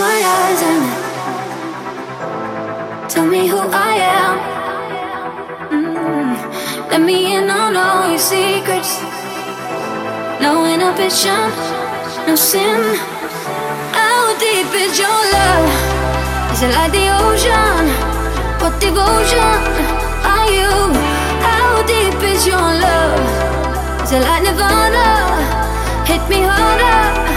my eyes and tell me who I am. Mm. Let me in on all your secrets. No inhibition, no sin. How deep is your love? Is it like the ocean? What devotion are you? How deep is your love? Is it like Nirvana? Hit me harder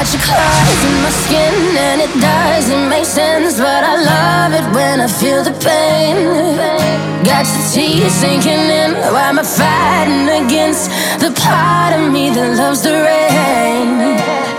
Doors in my skin and it doesn't make sense But I love it when I feel the pain Got your teeth sinking in Why am I fighting against the law. Look at, look at, only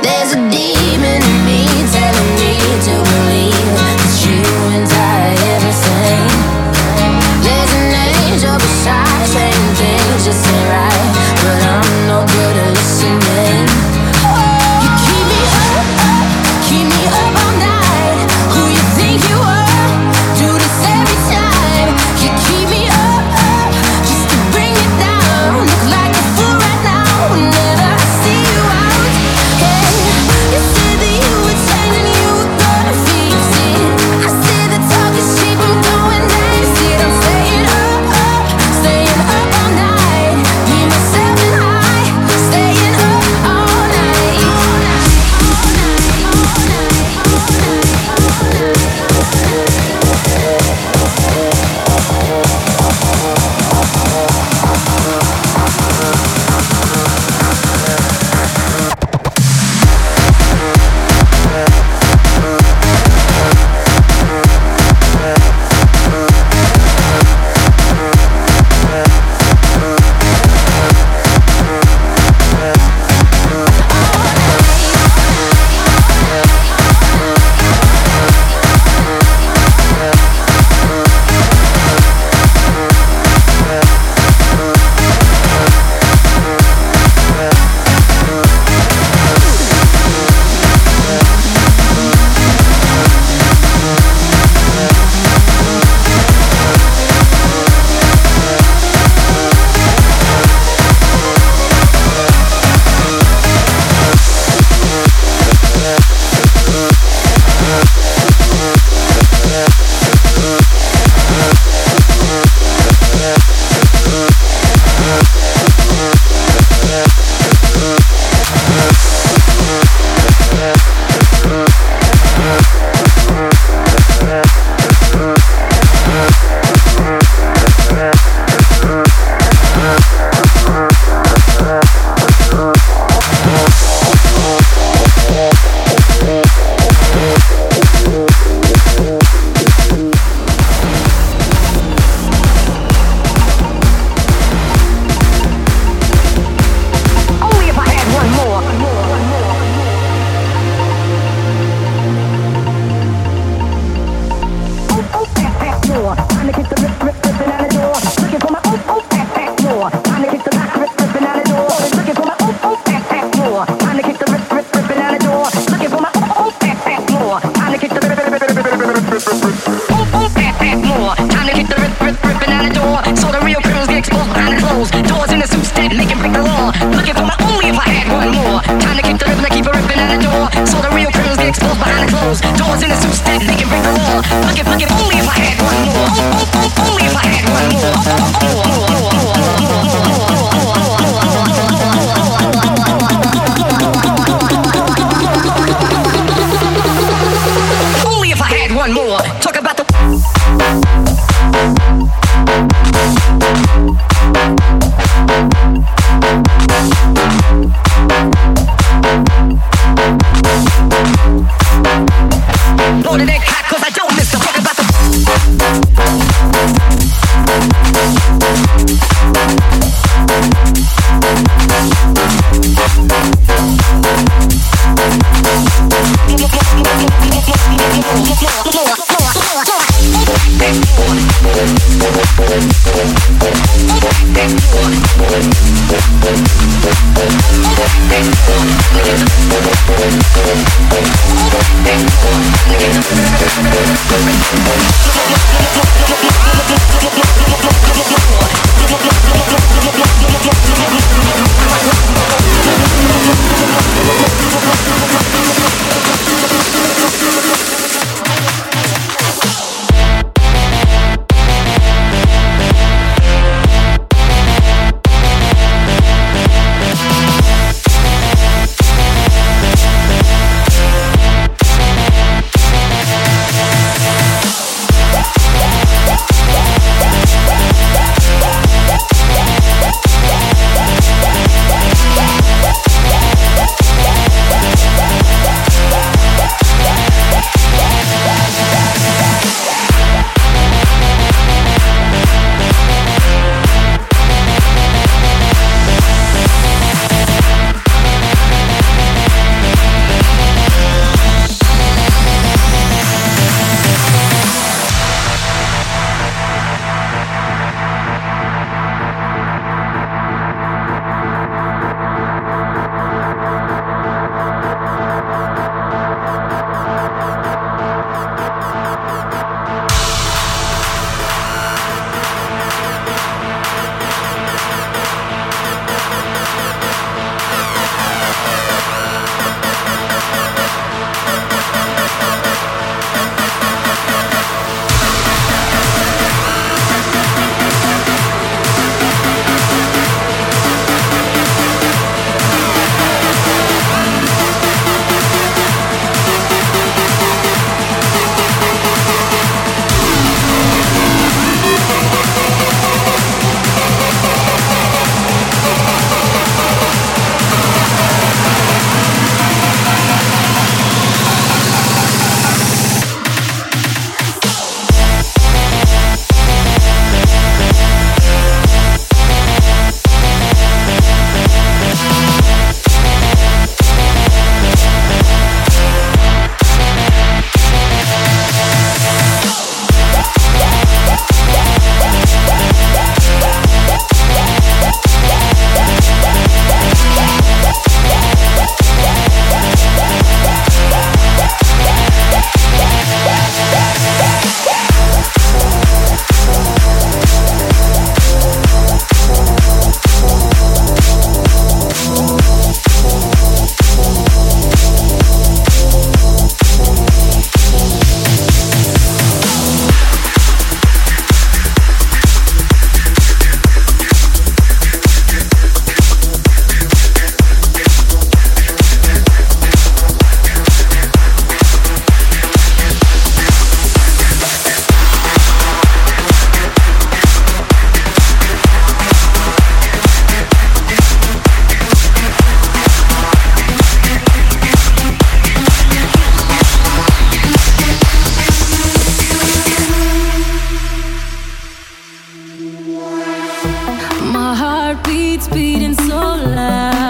heartbeats beating so loud.